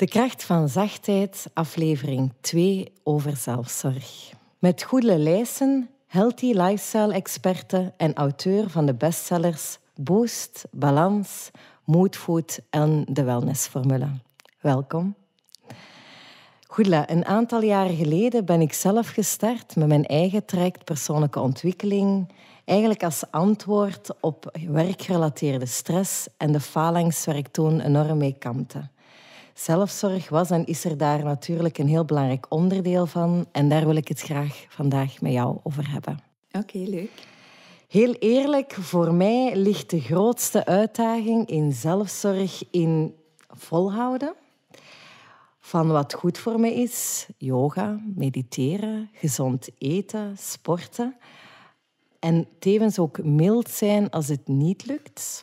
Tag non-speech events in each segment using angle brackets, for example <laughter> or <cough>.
De kracht van zachtheid, aflevering 2 over zelfzorg. Met Goede Lijssen, healthy lifestyle-experte en auteur van de bestsellers Boost, Balans, Moodfood en de Wellnessformule. Welkom. Goedla, een aantal jaren geleden ben ik zelf gestart met mijn eigen traject persoonlijke ontwikkeling. Eigenlijk als antwoord op werkgerelateerde stress en de toen enorm mee kampte. Zelfzorg was en is er daar natuurlijk een heel belangrijk onderdeel van. En daar wil ik het graag vandaag met jou over hebben. Oké, leuk. Heel eerlijk, voor mij ligt de grootste uitdaging in zelfzorg in volhouden van wat goed voor me is. Yoga, mediteren, gezond eten, sporten. En tevens ook mild zijn als het niet lukt.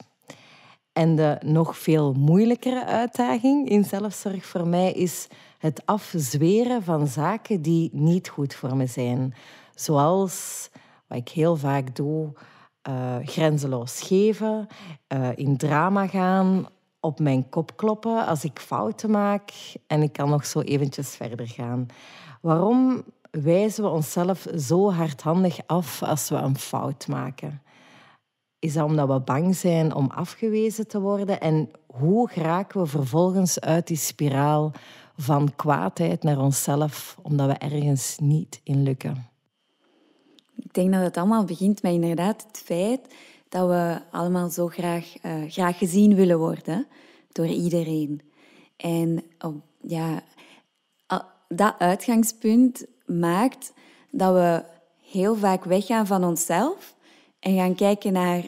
En de nog veel moeilijkere uitdaging in zelfzorg voor mij is het afzweren van zaken die niet goed voor me zijn. Zoals, wat ik heel vaak doe, uh, grenzeloos geven, uh, in drama gaan, op mijn kop kloppen als ik fouten maak en ik kan nog zo eventjes verder gaan. Waarom wijzen we onszelf zo hardhandig af als we een fout maken? Is dat omdat we bang zijn om afgewezen te worden? En hoe geraken we vervolgens uit die spiraal van kwaadheid naar onszelf, omdat we ergens niet in lukken? Ik denk dat het allemaal begint met inderdaad het feit dat we allemaal zo graag, uh, graag gezien willen worden door iedereen. En ja, dat uitgangspunt maakt dat we heel vaak weggaan van onszelf en gaan kijken naar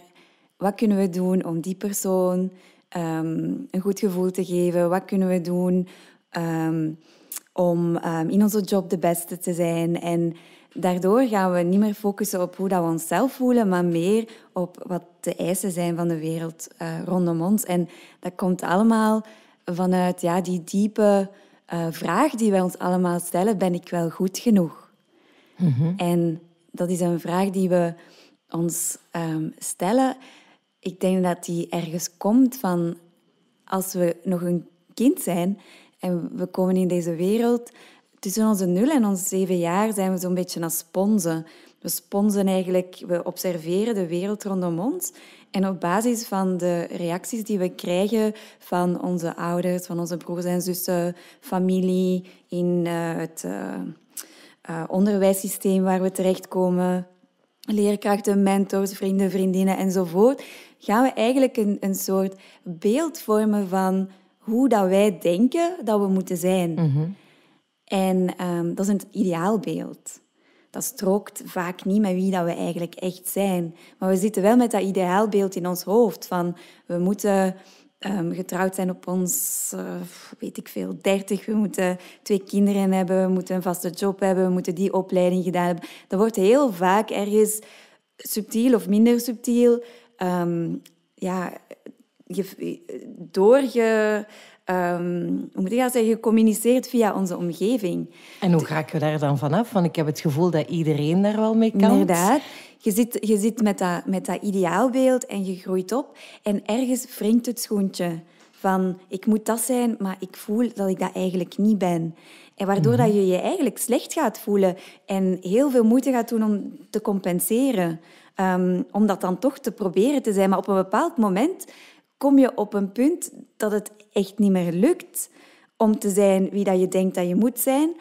wat kunnen we doen om die persoon um, een goed gevoel te geven. Wat kunnen we doen um, om um, in onze job de beste te zijn. En daardoor gaan we niet meer focussen op hoe dat we onszelf voelen, maar meer op wat de eisen zijn van de wereld uh, rondom ons. En dat komt allemaal vanuit ja, die diepe uh, vraag die wij ons allemaal stellen, ben ik wel goed genoeg? Mm En dat is een vraag die we ons um, stellen. Ik denk dat die ergens komt van als we nog een kind zijn en we komen in deze wereld, tussen onze nul en onze zeven jaar zijn we zo'n beetje als sponsen. We sponsen eigenlijk, we observeren de wereld rondom ons. En op basis van de reacties die we krijgen van onze ouders, van onze broers en zussen, familie, in uh, het uh, uh, onderwijssysteem waar we terechtkomen, leerkrachten, mentors, vrienden, vriendinnen enzovoort, gaan we eigenlijk een, een soort beeld vormen van hoe dat wij denken dat we moeten zijn. Mm En um, dat is een ideaalbeeld. Dat strookt vaak niet met wie dat we eigenlijk echt zijn. Maar we zitten wel met dat ideaalbeeld in ons hoofd van we moeten um, getrouwd zijn op ons, uh, weet ik veel, dertig. We moeten twee kinderen hebben, we moeten een vaste job hebben, we moeten die opleiding gedaan hebben. Dat wordt heel vaak ergens subtiel of minder subtiel um, ja, doorge... Um, hoe moet ik dat zeggen, gecommuniceerd via onze omgeving. En hoe raken we daar dan vanaf? Want ik heb het gevoel dat iedereen daar wel mee kan. Inderdaad. Je zit, je zit met, dat, met dat ideaalbeeld en je groeit op. En ergens wringt het schoentje van ik moet dat zijn, maar ik voel dat ik dat eigenlijk niet ben. En waardoor dat je je eigenlijk slecht gaat voelen en heel veel moeite gaat doen om te compenseren. Um, om dat dan toch te proberen te zijn. Maar op een bepaald moment kom je op een punt dat het echt niet meer lukt om te zijn wie dat je denkt dat je moet zijn.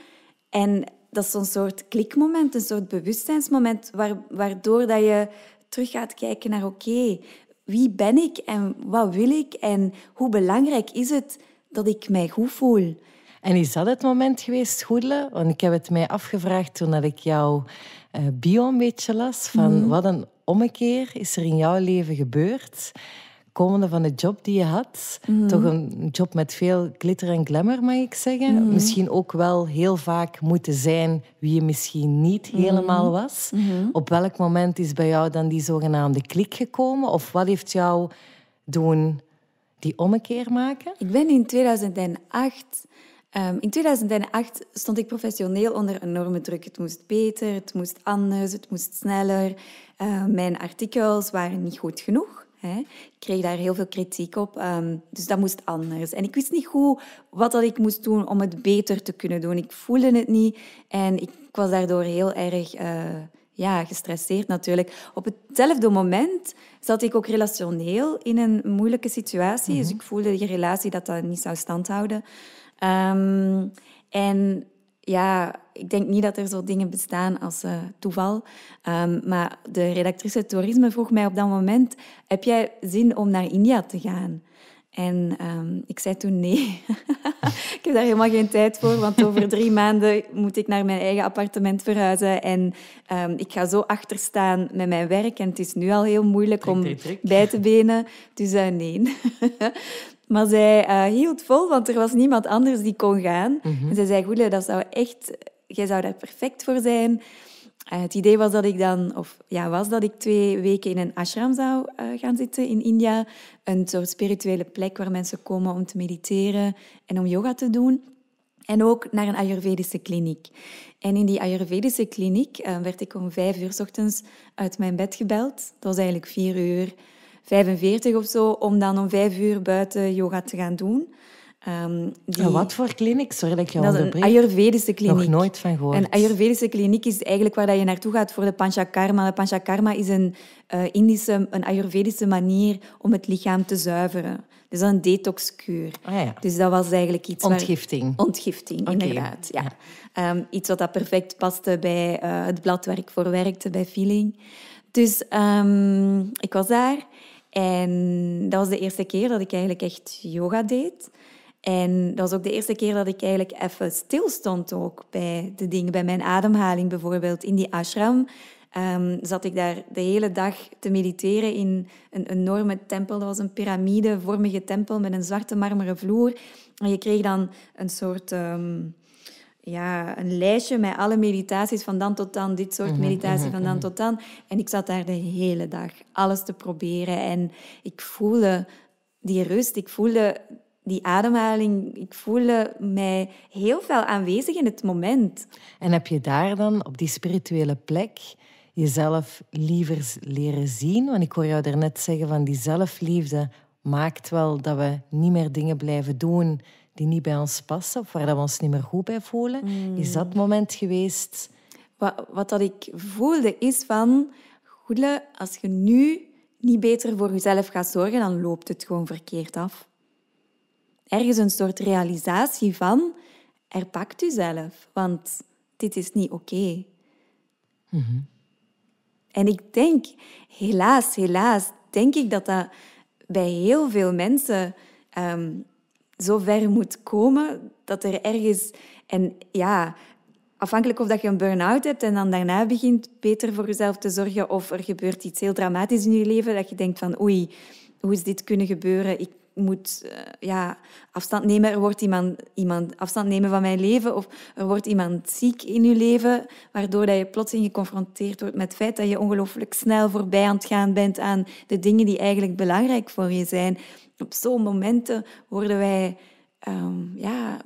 En dat is zo'n soort klikmoment, een soort bewustzijnsmoment, waardoor dat je terug gaat kijken naar oké, wie ben ik en wat wil ik en hoe belangrijk is het dat ik mij goed voel. En is dat het moment geweest, Goedele? Want ik heb het mij afgevraagd toen ik jouw uh, bio een beetje las. Van mhm. wat een ommekeer is er in jouw leven gebeurd? komende van de job die je had. Mhm. Toch een job met veel glitter en glamour, mag ik zeggen. Mhm. Misschien ook wel heel vaak moeten zijn wie je misschien niet helemaal was. Op welk moment is bij jou dan die zogenaamde klik gekomen? Of wat heeft jou doen die ommekeer maken? Ik ben in 2008... Ehm, in 2008 stond ik professioneel onder enorme druk. Het moest beter, het moest anders, het moest sneller. Uh, mijn artikels waren niet goed genoeg. Hè. Ik kreeg daar heel veel kritiek op, ehm, dus dat moest anders. En ik wist niet goed wat dat ik moest doen om het beter te kunnen doen. Ik voelde het niet en ik was daardoor heel erg uh, ja, gestresseerd natuurlijk. Op hetzelfde moment zat ik ook relationeel in een moeilijke situatie. Dus mhm. ik voelde die relatie dat dat niet zou standhouden. Um, en ja, ik denk niet dat er zo dingen bestaan als uh, toeval. Um, maar de redactrice toerisme vroeg mij op dat moment: heb jij zin om naar India te gaan? En um, ik zei toen nee. <laughs> ik heb daar helemaal geen tijd voor, want over <laughs> drie maanden moet ik naar mijn eigen appartement verhuizen. En um, ik ga zo achterstaan met mijn werk. En het is nu al heel moeilijk om bij te benen. Dus uh, nee. <laughs> Maar zij uh, hield vol, want er was niemand anders die kon gaan. Mhm. En zij zei, Goele, dat zou echt... Jij zou daar perfect voor zijn. Uh, het idee was dat ik dan, of ja, was dat ik twee weken in een ashram zou uh, gaan zitten in India. Een soort spirituele plek waar mensen komen om te mediteren en om yoga te doen. En ook naar een Ayurvedische kliniek. En in die Ayurvedische kliniek werd ik om vijf uur s ochtends uit mijn bed gebeld. Dat was eigenlijk vier uur 45 of zo, om dan om vijf uur buiten yoga te gaan doen. Um, die... wat voor kliniek? Sorry dat ik je Dat een Ayurvedische kliniek. Nog nooit van gehoord. Een Ayurvedische kliniek is eigenlijk waar je naartoe gaat voor de Panchakarma. De Panchakarma is een uh, Indische, een Ayurvedische manier om het lichaam te zuiveren. Dus een detoxkuur. Ah, ja. Dus dat was eigenlijk iets Ontgifting. Waar... Ontgifting, inderdaad. Ja. ja. Um, iets wat dat perfect paste bij uh, het blad waar ik voor werkte, bij Feeling. Dus um, ik was daar en dat was de eerste keer dat ik eigenlijk echt yoga deed. En dat was ook de eerste keer dat ik eigenlijk even stilstond ook bij de dingen, bij mijn ademhaling bijvoorbeeld. In die ashram um, zat ik daar de hele dag te mediteren in een enorme tempel. Dat was een piramidevormige tempel met een zwarte marmeren vloer. En je kreeg dan een soort... Um, ja, een lijstje met alle meditaties van dan tot dan, dit soort mhm, meditatie mhm, van dan mhm. tot dan. En ik zat daar de hele dag alles te proberen en ik voelde die rust, ik voelde die ademhaling, ik voelde mij heel veel aanwezig in het moment. En heb je daar dan op die spirituele plek jezelf liever leren zien? Want ik hoor jou daarnet zeggen van die zelfliefde maakt wel dat we niet meer dingen blijven doen die niet bij ons passen of waar we ons niet meer goed bij voelen. Is dat moment geweest? Wat, wat dat ik voelde is van, goedele, als je nu niet beter voor jezelf gaat zorgen, dan loopt het gewoon verkeerd af. Ergens een soort realisatie van, herpakt jezelf, want dit is niet oké. Mhm. En ik denk, helaas, helaas, denk ik dat dat bij heel veel mensen ehm, zo ver moet komen dat er ergens... En ja, afhankelijk of dat je een burn-out hebt en dan daarna begint beter voor jezelf te zorgen of er gebeurt iets heel dramatisch in je leven dat je denkt van oei, hoe is dit kunnen gebeuren? Ik moet uh, ja, afstand nemen. Er wordt iemand, iemand afstand nemen van mijn leven of er wordt iemand ziek in je leven, waardoor dat je plotseling geconfronteerd wordt met het feit dat je ongelooflijk snel voorbij aan het gaan bent aan de dingen die eigenlijk belangrijk voor je zijn op zo'n momenten worden wij, um, ja,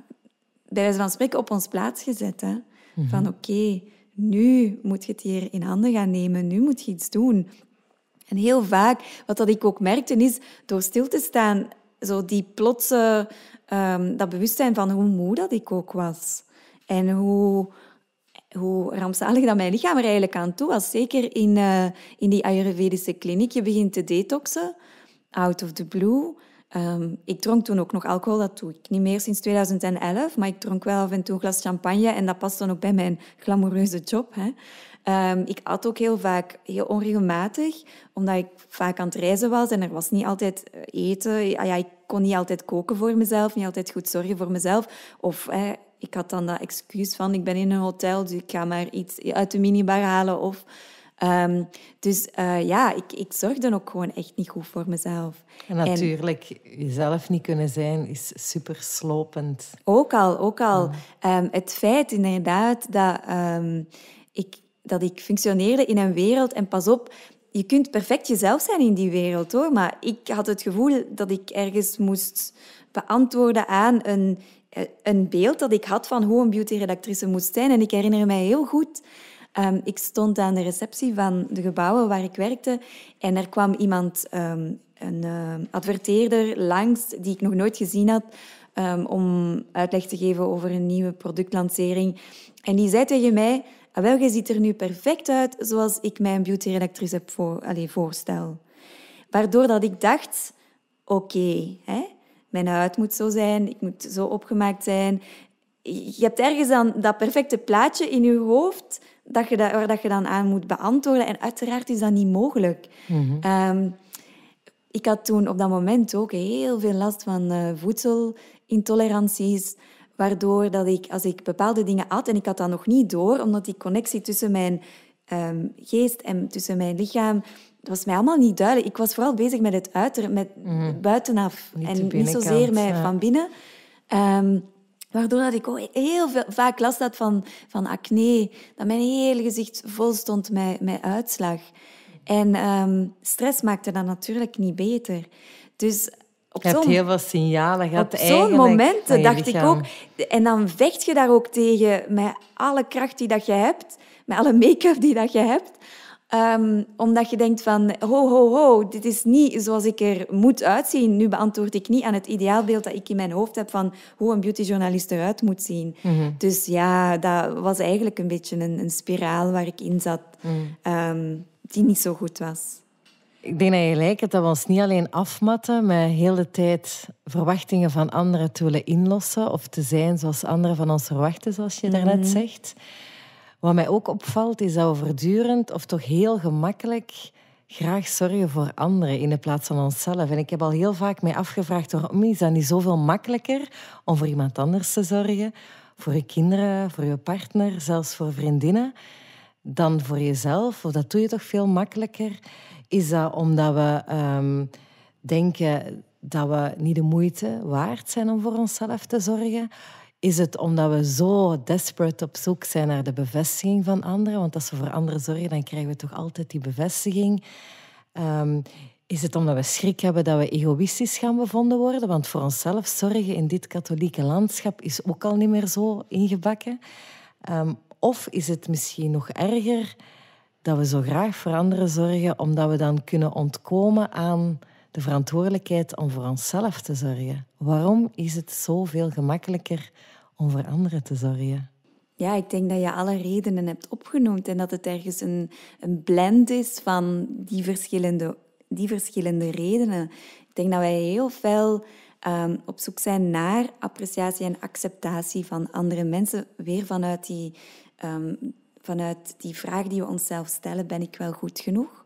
bij wijze van spreken, op ons plaats gezet. Hè? Mhm. Van oké, nu moet je het hier in handen gaan nemen, nu moet je iets doen. En heel vaak, wat dat ik ook merkte, is door stil te staan, zo die plotse, um, dat bewustzijn van hoe moe dat ik ook was. En hoe, hoe rampzalig dat mijn lichaam er eigenlijk aan toe was. Zeker in, uh, in die Ayurvedische kliniek. Je begint te detoxen out of the blue. Um, ik dronk toen ook nog alcohol, dat doe ik niet meer sinds 2011, maar ik dronk wel af en toe een glas champagne en dat past dan ook bij mijn glamoureuze job. Hè. Um, ik at ook heel vaak heel onregelmatig, omdat ik vaak aan het reizen was en er was niet altijd eh, eten. Ja, ik kon niet altijd koken voor mezelf, niet altijd goed zorgen voor mezelf. Of ik had dan dat excuus van ik ben in een hotel, dus ik ga maar iets uit de minibar halen. Of Um, dus uh, ja, ik, ik zorgde ook gewoon echt niet goed voor mezelf. En natuurlijk, jezelf niet kunnen zijn is super slopend. Ook al, ook al. Um, het feit inderdaad dat, um, ik, dat ik functioneerde in een wereld... En pas op, je kunt perfect jezelf zijn in die wereld, hoor. Maar ik had het gevoel dat ik ergens moest beantwoorden aan een, een beeld dat ik had van hoe een beautyredactrice moest zijn. En ik herinner mij heel goed Um, ik stond aan de receptie van de gebouwen waar ik werkte en er kwam iemand um, een uh, adverteerder langs die ik nog nooit gezien had om uitleg te geven over een nieuwe productlancering. En die zei tegen mij, ah, wel, je ziet er nu perfect uit zoals ik mijn beautyredactrice heb voor, allez, voorstel. Waardoor dat ik dacht, oké, mijn huid moet zo zijn, ik moet zo opgemaakt zijn. Je hebt ergens dan dat perfecte plaatje in je hoofd dat je dat, waar dat je dan aan moet beantwoorden. En uiteraard is dat niet mogelijk. Mm -hmm. ik had toen op dat moment ook heel veel last van uh, voedselintoleranties. Waardoor dat ik, als ik bepaalde dingen at, en ik had dat nog niet door, omdat die connectie tussen mijn um, geest en tussen mijn lichaam, dat was mij allemaal niet duidelijk. Ik was vooral bezig met het uiterlijk, met mm. buitenaf. Niet en niet zozeer met van binnen. Um, Waardoor dat ik ook heel veel, vaak last had van, van acne. Dat mijn hele gezicht vol stond met, met uitslag. En um, stress maakte dat natuurlijk niet beter. Dus op je hebt heel veel signalen gehad. Op zo'n moment dacht ik ook... En dan vecht je daar ook tegen met alle kracht die dat je hebt. Met alle make-up die dat je hebt. Um, omdat je denkt van, ho, ho, ho, dit is niet zoals ik er moet uitzien. Nu beantwoord ik niet aan het ideaalbeeld dat ik in mijn hoofd heb van hoe een beautyjournalist eruit moet zien. Mhm. Dus ja, dat was eigenlijk een beetje een, een spiraal waar ik in zat, mm. um, die niet zo goed was. Ik denk dat je gelijk hebt dat we ons niet alleen afmatten met heel de tijd verwachtingen van anderen te willen inlossen of te zijn zoals anderen van ons verwachten, zoals je daarnet mm zegt. Wat mij ook opvalt, is dat we voortdurend of toch heel gemakkelijk graag zorgen voor anderen in de plaats van onszelf. En ik heb al heel vaak mij afgevraagd waarom is dat niet zoveel makkelijker om voor iemand anders te zorgen, voor je kinderen, voor je partner, zelfs voor vriendinnen, dan voor jezelf. Of dat doe je toch veel makkelijker? Is dat omdat we um, denken dat we niet de moeite waard zijn om voor onszelf te zorgen? Is het omdat we zo desperate op zoek zijn naar de bevestiging van anderen? Want als we voor anderen zorgen, dan krijgen we toch altijd die bevestiging. Um, is het omdat we schrik hebben dat we egoïstisch gaan bevonden worden? Want voor onszelf zorgen in dit katholieke landschap is ook al niet meer zo ingebakken. Um, of is het misschien nog erger dat we zo graag voor anderen zorgen omdat we dan kunnen ontkomen aan de verantwoordelijkheid om voor onszelf te zorgen? Waarom is het zoveel gemakkelijker om voor anderen te zorgen? Ja, ik denk dat je alle redenen hebt opgenoemd en dat het ergens een, een blend is van die verschillende, die verschillende redenen. Ik denk dat wij heel veel um, op zoek zijn naar appreciatie en acceptatie van andere mensen, weer vanuit die, um, vanuit die vraag die we onszelf stellen, ben ik wel goed genoeg?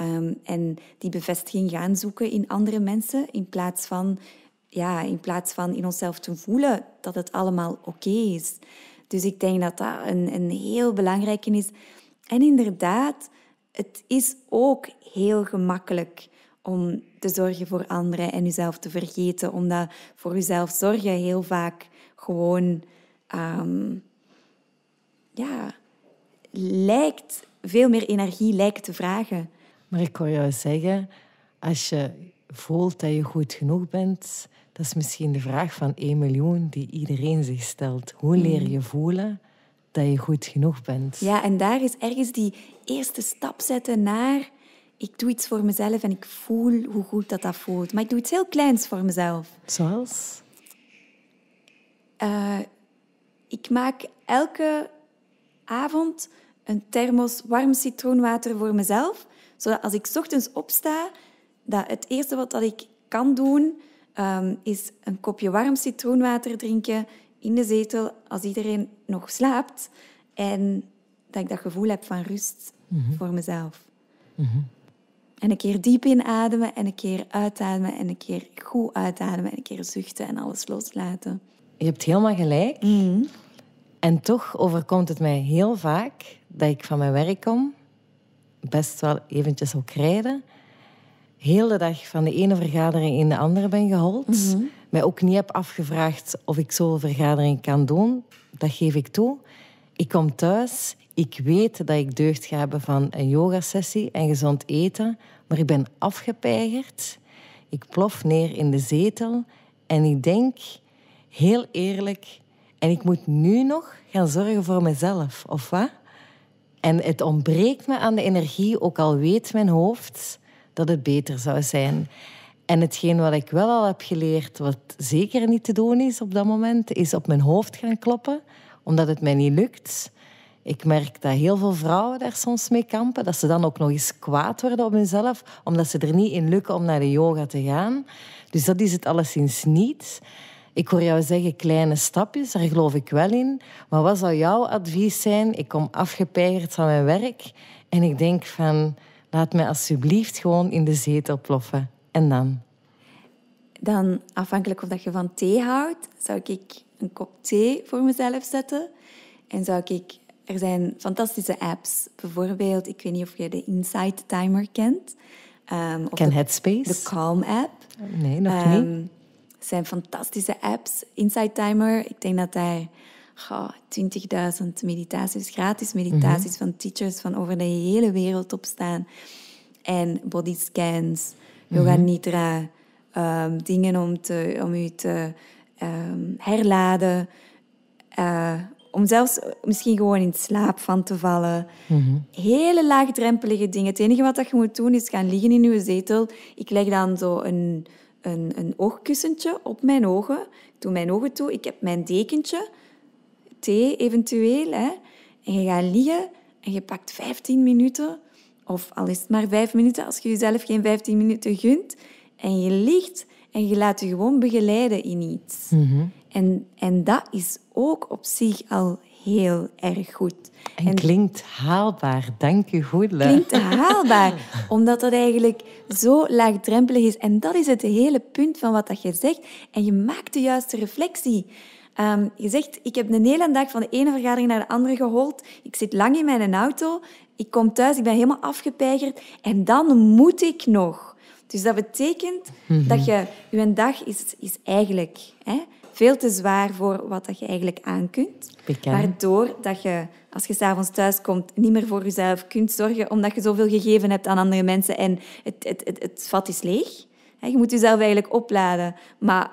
Um, en die bevestiging gaan zoeken in andere mensen in plaats van ja, in plaats van in onszelf te voelen dat het allemaal oké is. Dus ik denk dat dat een, een heel belangrijke is. En inderdaad, het is ook heel gemakkelijk om te zorgen voor anderen en jezelf te vergeten, omdat voor jezelf zorgen heel vaak gewoon um, ja, lijkt, veel meer energie lijkt te vragen. Maar ik hoor jou zeggen, als je voelt dat je goed genoeg bent, dat is misschien de vraag van 1 miljoen die iedereen zich stelt. Hoe leer je voelen dat je goed genoeg bent? Ja, en daar is ergens die eerste stap zetten naar... Ik doe iets voor mezelf en ik voel hoe goed dat, dat voelt. Maar ik doe iets heel kleins voor mezelf. Zoals? Uh, ik maak elke avond een thermos warm citroenwater voor mezelf. Zodat als ik ochtends opsta, dat het eerste wat dat ik kan doen, um, is een kopje warm citroenwater drinken in de zetel als iedereen nog slaapt. En dat ik dat gevoel heb van rust mhm. voor mezelf. Mhm. En een keer diep inademen en een keer uitademen en een keer goed uitademen en een keer zuchten en alles loslaten. Je hebt helemaal gelijk. Mhm. En toch overkomt het mij heel vaak dat ik van mijn werk kom, best wel eventjes ook rijden, heel de dag van de ene vergadering in de andere ben gehold. Mm Mij ook niet heb afgevraagd of ik zo'n vergadering kan doen. Dat geef ik toe. Ik kom thuis. Ik weet dat ik deugd ga hebben van een yogasessie en gezond eten. Maar ik ben afgepeigerd. Ik plof neer in de zetel. En ik denk, heel eerlijk... En ik moet nu nog gaan zorgen voor mezelf, of wat? En het ontbreekt me aan de energie, ook al weet mijn hoofd dat het beter zou zijn. En hetgeen wat ik wel al heb geleerd, wat zeker niet te doen is op dat moment, is op mijn hoofd gaan kloppen, omdat het mij niet lukt. Ik merk dat heel veel vrouwen daar soms mee kampen, dat ze dan ook nog eens kwaad worden op hunzelf, omdat ze er niet in lukken om naar de yoga te gaan. Dus dat is het alleszins niet. Ik hoor jou zeggen kleine stapjes, daar geloof ik wel in. Maar wat zou jouw advies zijn? Ik kom afgepeigerd van mijn werk en ik denk van, laat me alsjeblieft gewoon in de zetel ploffen. En dan? Dan, afhankelijk of dat je van thee houdt, zou ik een kop thee voor mezelf zetten. En zou ik... Er zijn fantastische apps. Bijvoorbeeld, ik weet niet of je de Insight Timer kent. Um, Ken de, Headspace? De Calm app. Nee, nog um, niet. Het zijn fantastische apps. Insight Timer, ik denk dat daar oh, 20.000 meditaties, gratis meditaties van teachers van over de hele wereld op staan. En bodyscans, yoga mm nidra, um, dingen om, te, om je te um, herladen. Uh, om zelfs misschien gewoon in slaap van te vallen. Mm Hele laagdrempelige dingen. Het enige wat je moet doen is gaan liggen in je zetel. Ik leg dan zo een, een, een oogkussentje op mijn ogen. Ik doe mijn ogen toe. Ik heb mijn dekentje, thee eventueel. Hè. En je gaat liggen en je pakt 15 minuten of al is het maar vijf minuten, als je jezelf geen vijftien minuten gunt. En je ligt en je laat je gewoon begeleiden in iets. Mhm. en, en dat is ook op zich al heel erg goed. En, klinkt haalbaar, dank je goed. Klinkt haalbaar, <laughs> omdat dat eigenlijk zo laagdrempelig is. En dat is het hele punt van wat dat je zegt. En je maakt de juiste reflectie. Ehm, je zegt, ik heb een hele dag van de ene vergadering naar de andere gehold. Ik zit lang in mijn auto. Ik kom thuis, ik ben helemaal afgepeigerd. En dan moet ik nog. Dus dat betekent mhm. dat je... Je dag is, is eigenlijk hè, veel te zwaar voor wat dat je eigenlijk aan kunt. Waardoor dat je, als je s'avonds thuis komt, niet meer voor jezelf kunt zorgen, omdat je zoveel gegeven hebt aan andere mensen en het, het, het, het vat is leeg. Je moet jezelf eigenlijk opladen. Maar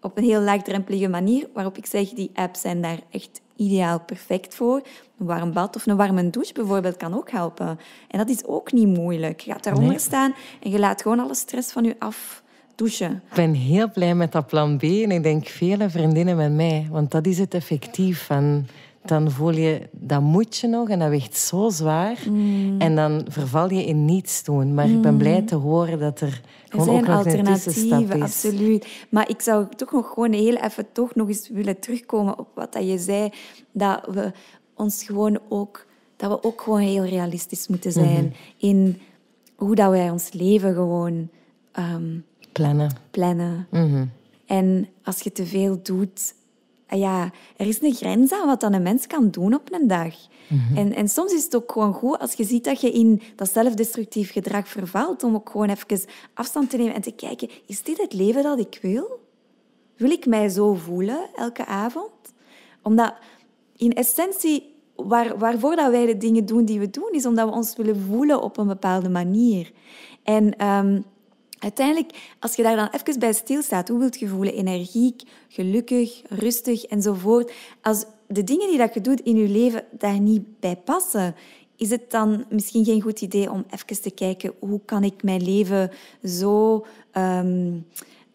op een heel laagdrempelige manier, waarop ik zeg, die apps zijn daar echt ideaal perfect voor. Een warm bad of een warme douche bijvoorbeeld kan ook helpen. En dat is ook niet moeilijk. Je gaat daaronder staan en je laat gewoon alle stress van je af douchen. Ik ben heel blij met dat plan B en ik denk vele vriendinnen met mij. Want dat is het effectief van dan voel je, dat moet je nog en dat weegt zo zwaar. Mm. En dan verval je in niets doen. Maar ik ben mm. blij te horen dat er gewoon er zijn ook alternatieven, is. absoluut. Maar ik zou toch nog gewoon heel even toch nog eens willen terugkomen op wat je zei. Dat we ons gewoon ook, dat we ook gewoon heel realistisch moeten zijn mhm. in hoe dat wij ons leven gewoon um, plannen. plannen. Mhm. En als je te veel doet, ja, er is een grens aan wat dan een mens kan doen op een dag. Mhm. en, en soms is het ook gewoon goed als je ziet dat je in dat zelfdestructief gedrag vervalt, om ook gewoon even afstand te nemen en te kijken, is dit het leven dat ik wil? Wil ik mij zo voelen elke avond? Omdat in essentie, waar, waarvoor dat wij de dingen doen die we doen, is omdat we ons willen voelen op een bepaalde manier. En... Um, Uiteindelijk, als je daar dan even bij stilstaat, hoe wilt je voelen? Energiek, gelukkig, rustig enzovoort. Als de dingen die dat je doet in je leven daar niet bij passen, is het dan misschien geen goed idee om even te kijken hoe kan ik mijn leven zo um,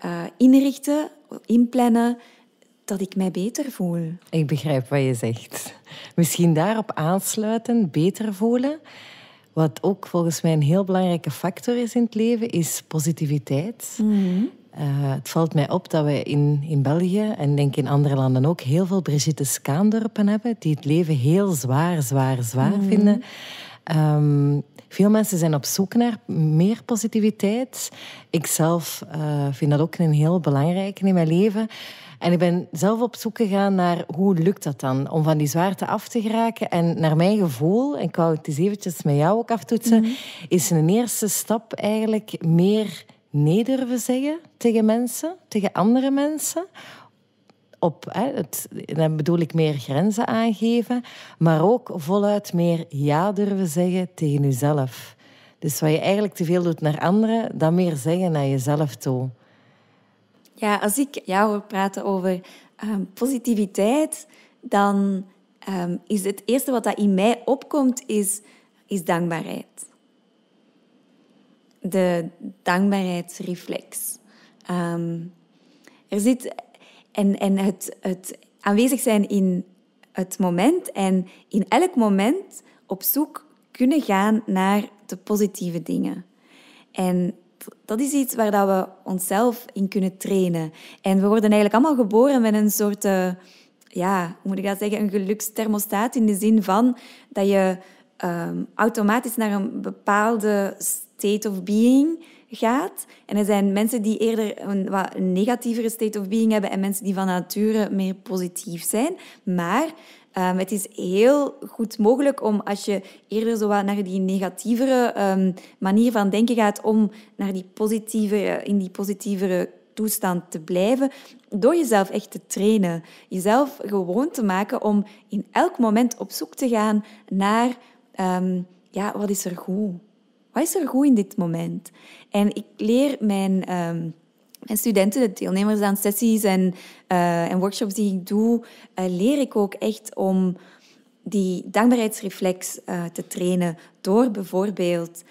uh, inrichten, inplannen, dat ik mij beter voel. Ik begrijp wat je zegt. Misschien daarop aansluiten, beter voelen. Wat ook volgens mij een heel belangrijke factor is in het leven, is positiviteit. Mhm. Eh, het valt mij op dat we in, in België en denk in andere landen ook heel veel Brigitte Skaandorpen hebben die het leven heel zwaar, zwaar, zwaar mhm. vinden. Um, veel mensen zijn op zoek naar meer positiviteit. Ik zelf uh, vind dat ook een heel belangrijke in mijn leven. En ik ben zelf op zoek gegaan naar hoe lukt dat dan om van die zwaarte af te geraken. En naar mijn gevoel, en ik wou het eens eventjes met jou ook aftoetsen, mm is een eerste stap eigenlijk meer nee durven zeggen tegen mensen, tegen andere mensen. Op, hè, het, dan bedoel ik meer grenzen aangeven, maar ook voluit meer ja durven zeggen tegen jezelf. Dus wat je eigenlijk te veel doet naar anderen, dan meer zeggen naar jezelf toe. Ja, als ik jou hoor praten over um, positiviteit, dan um, is het eerste wat dat in mij opkomt, is, is dankbaarheid. de dankbaarheidsreflex. Ehm, er zit en, en het, het aanwezig zijn in het moment en in elk moment op zoek kunnen gaan naar de positieve dingen. En dat is iets waar dat we onszelf in kunnen trainen. En we worden eigenlijk allemaal geboren met een soort, uh, ja, hoe moet ik dat zeggen, een geluksthermostaat in de zin van dat je um, automatisch naar een bepaalde state of being gaat. En er zijn mensen die eerder een wat negatievere state of being hebben en mensen die van nature meer positief zijn. Maar um, het is heel goed mogelijk om, als je eerder zo naar die negatievere um, manier van denken gaat, om naar die positieve, in die positievere toestand te blijven, door jezelf echt te trainen. Jezelf gewoon te maken om in elk moment op zoek te gaan naar um, ja, wat is er goed? Wat is er goed in dit moment? En ik leer mijn, mijn studenten, de deelnemers aan sessies en, uh, en workshops die ik doe, uh, leer ik ook echt om die dankbaarheidsreflex uh, te trainen door bijvoorbeeld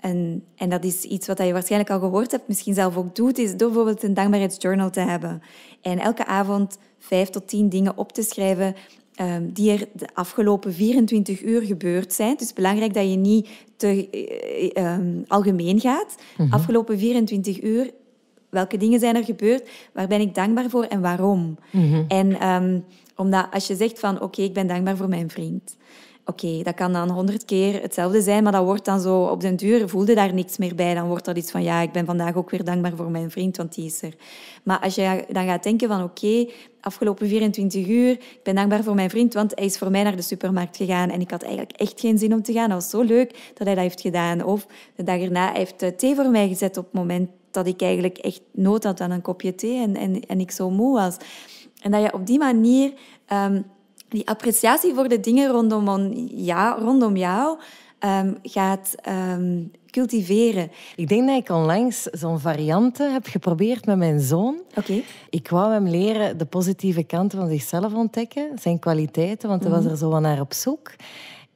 en, en dat is iets wat je waarschijnlijk al gehoord hebt, misschien zelf ook doet, is door bijvoorbeeld een dankbaarheidsjournal te hebben. En elke avond vijf tot tien dingen op te schrijven um, die er de afgelopen 24 uur gebeurd zijn. Het is belangrijk dat je niet te uh, um, algemeen gaat. Mm Afgelopen 24 uur, welke dingen zijn er gebeurd? Waar ben ik dankbaar voor en waarom? Mm -hmm. En um, omdat als je zegt van oké, okay, ik ben dankbaar voor mijn vriend. Oké, okay, dat kan dan honderd keer hetzelfde zijn, maar dat wordt dan zo op den duur voelde daar niks meer bij. Dan wordt dat iets van ja, ik ben vandaag ook weer dankbaar voor mijn vriend, want die is er. Maar als je dan gaat denken van oké, okay, afgelopen 24 uur, ik ben dankbaar voor mijn vriend, want hij is voor mij naar de supermarkt gegaan en ik had eigenlijk echt geen zin om te gaan. Dat was zo leuk dat hij dat heeft gedaan. Of de dag erna hij heeft hij thee voor mij gezet op het moment dat ik eigenlijk echt nood had aan een kopje thee en, en, en ik zo moe was. En dat je op die manier... Um, die appreciatie voor de dingen rondom, ja, rondom jou um, gaat um, cultiveren. Ik denk dat ik onlangs zo'n variante heb geprobeerd met mijn zoon. Okay. Ik wou hem leren de positieve kanten van zichzelf ontdekken, zijn kwaliteiten, want hij was mhm. er zo naar op zoek.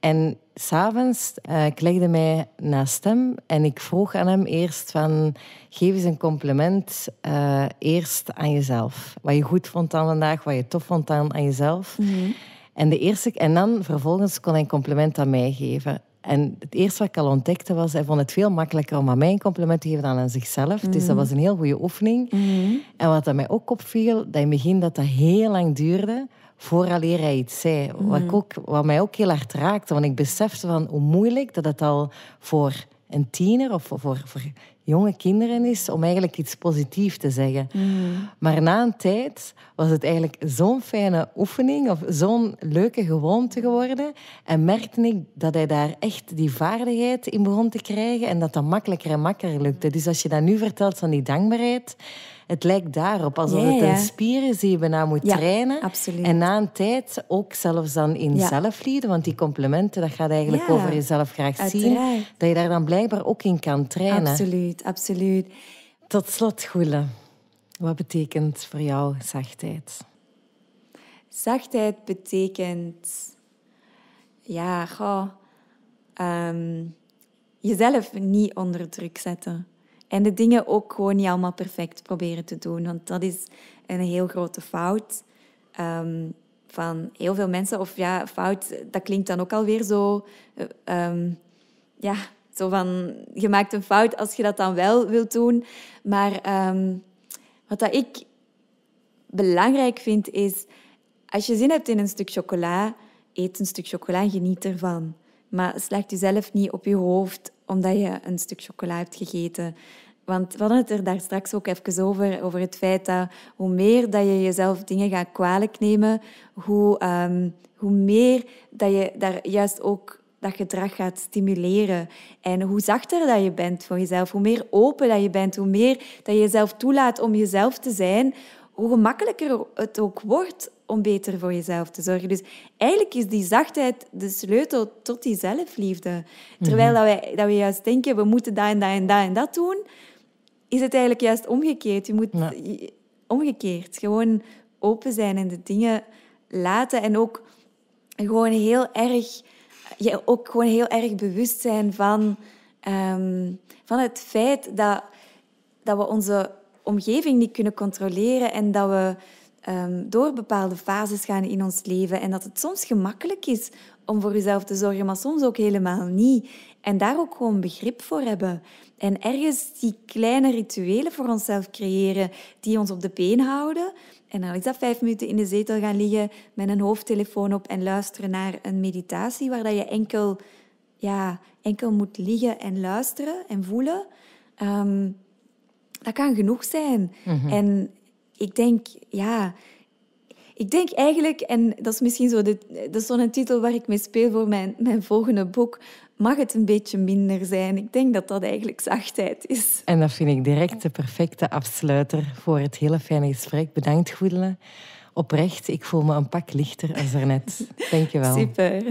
En s'avonds, uh, ik legde mij naast hem en ik vroeg aan hem eerst van... Geef eens een compliment uh, eerst aan jezelf. Wat je goed vond aan vandaag, wat je tof vond aan, aan jezelf. Mm -hmm. En, de eerste, en dan vervolgens kon hij een compliment aan mij geven. En het eerste wat ik al ontdekte was, hij vond het veel makkelijker om aan mij een compliment te geven dan aan zichzelf. Mm. Dus dat mhm. was een heel goede oefening. Mm. En wat mij ook opviel, dat in het begin dat dat heel lang duurde vooraleer hij iets zei. Mm. Wat, ook, wat mij ook heel hard raakte, want ik besefte van hoe moeilijk dat het al voor een tiener of voor, voor jonge kinderen is om eigenlijk iets positiefs te zeggen. Mm. Maar na een tijd was het eigenlijk zo'n fijne oefening of zo'n leuke gewoonte geworden. En merkte ik dat hij daar echt die vaardigheid in begon te krijgen en dat dat makkelijker en makkelijker lukte. Dus als je dat nu vertelt van die dankbaarheid, het lijkt daarop alsof ja, het een spier is die je bijna moet trainen. Absoluut. En na een tijd ook zelfs dan in zelfliefde, want die complimenten, dat gaat eigenlijk over jezelf graag zien, dat je daar dan blijkbaar ook in kan trainen. Absoluut, absoluut. Tot slot, Goele, wat betekent voor jou zachtheid? Zachtheid betekent, ja, goh, um, jezelf niet onder druk zetten. En de dingen ook gewoon niet allemaal perfect proberen te doen. Want dat is een heel grote fout um, van heel veel mensen. Of ja, fout, dat klinkt dan ook alweer zo... Um, ja, zo van, je maakt een fout als je dat dan wel wilt doen. Maar um, wat dat ik belangrijk vind, is... Als je zin hebt in een stuk chocola, eet een stuk chocola en geniet ervan. Maar slaag jezelf niet op je hoofd omdat je een stuk chocola hebt gegeten. Want we hadden het er daar straks ook even over, over het feit dat hoe meer dat je jezelf dingen gaat kwalijk nemen, hoe, um, hoe meer dat je daar juist ook dat gedrag gaat stimuleren. En hoe zachter dat je bent voor jezelf, hoe meer open dat je bent, hoe meer dat je jezelf toelaat om jezelf te zijn, hoe gemakkelijker het ook wordt om beter voor jezelf te zorgen. Dus eigenlijk is die zachtheid de sleutel tot die zelfliefde. Terwijl mhm. dat, wij, dat we juist denken, we moeten dat en dat en dat en dat doen, is het eigenlijk juist omgekeerd. Je moet omgekeerd gewoon open zijn en de dingen laten en ook gewoon heel erg, je ook gewoon heel erg bewust zijn van Ehm, van het feit dat, dat we onze omgeving niet kunnen controleren en dat we ehm, door bepaalde fases gaan in ons leven en dat het soms gemakkelijk is om voor jezelf te zorgen, maar soms ook helemaal niet. En daar ook gewoon begrip voor hebben. En ergens die kleine rituelen voor onszelf creëren die ons op de been houden. En dan is dat vijf minuten in de zetel gaan liggen met een hoofdtelefoon op en luisteren naar een meditatie waar dat je enkel, ja, enkel moet liggen en luisteren en voelen. Ehm, dat kan genoeg zijn. Mhm. En ik denk, ja, ik denk eigenlijk, en dat is misschien zo de, dat is zo'n titel waar ik mee speel voor mijn, mijn volgende boek, mag het een beetje minder zijn. Ik denk dat dat eigenlijk zachtheid is. En dat vind ik direct de perfecte afsluiter voor het hele fijne gesprek. Bedankt, Goedele. Oprecht, ik voel me een pak lichter als er net. Dank je wel. <laughs> Super.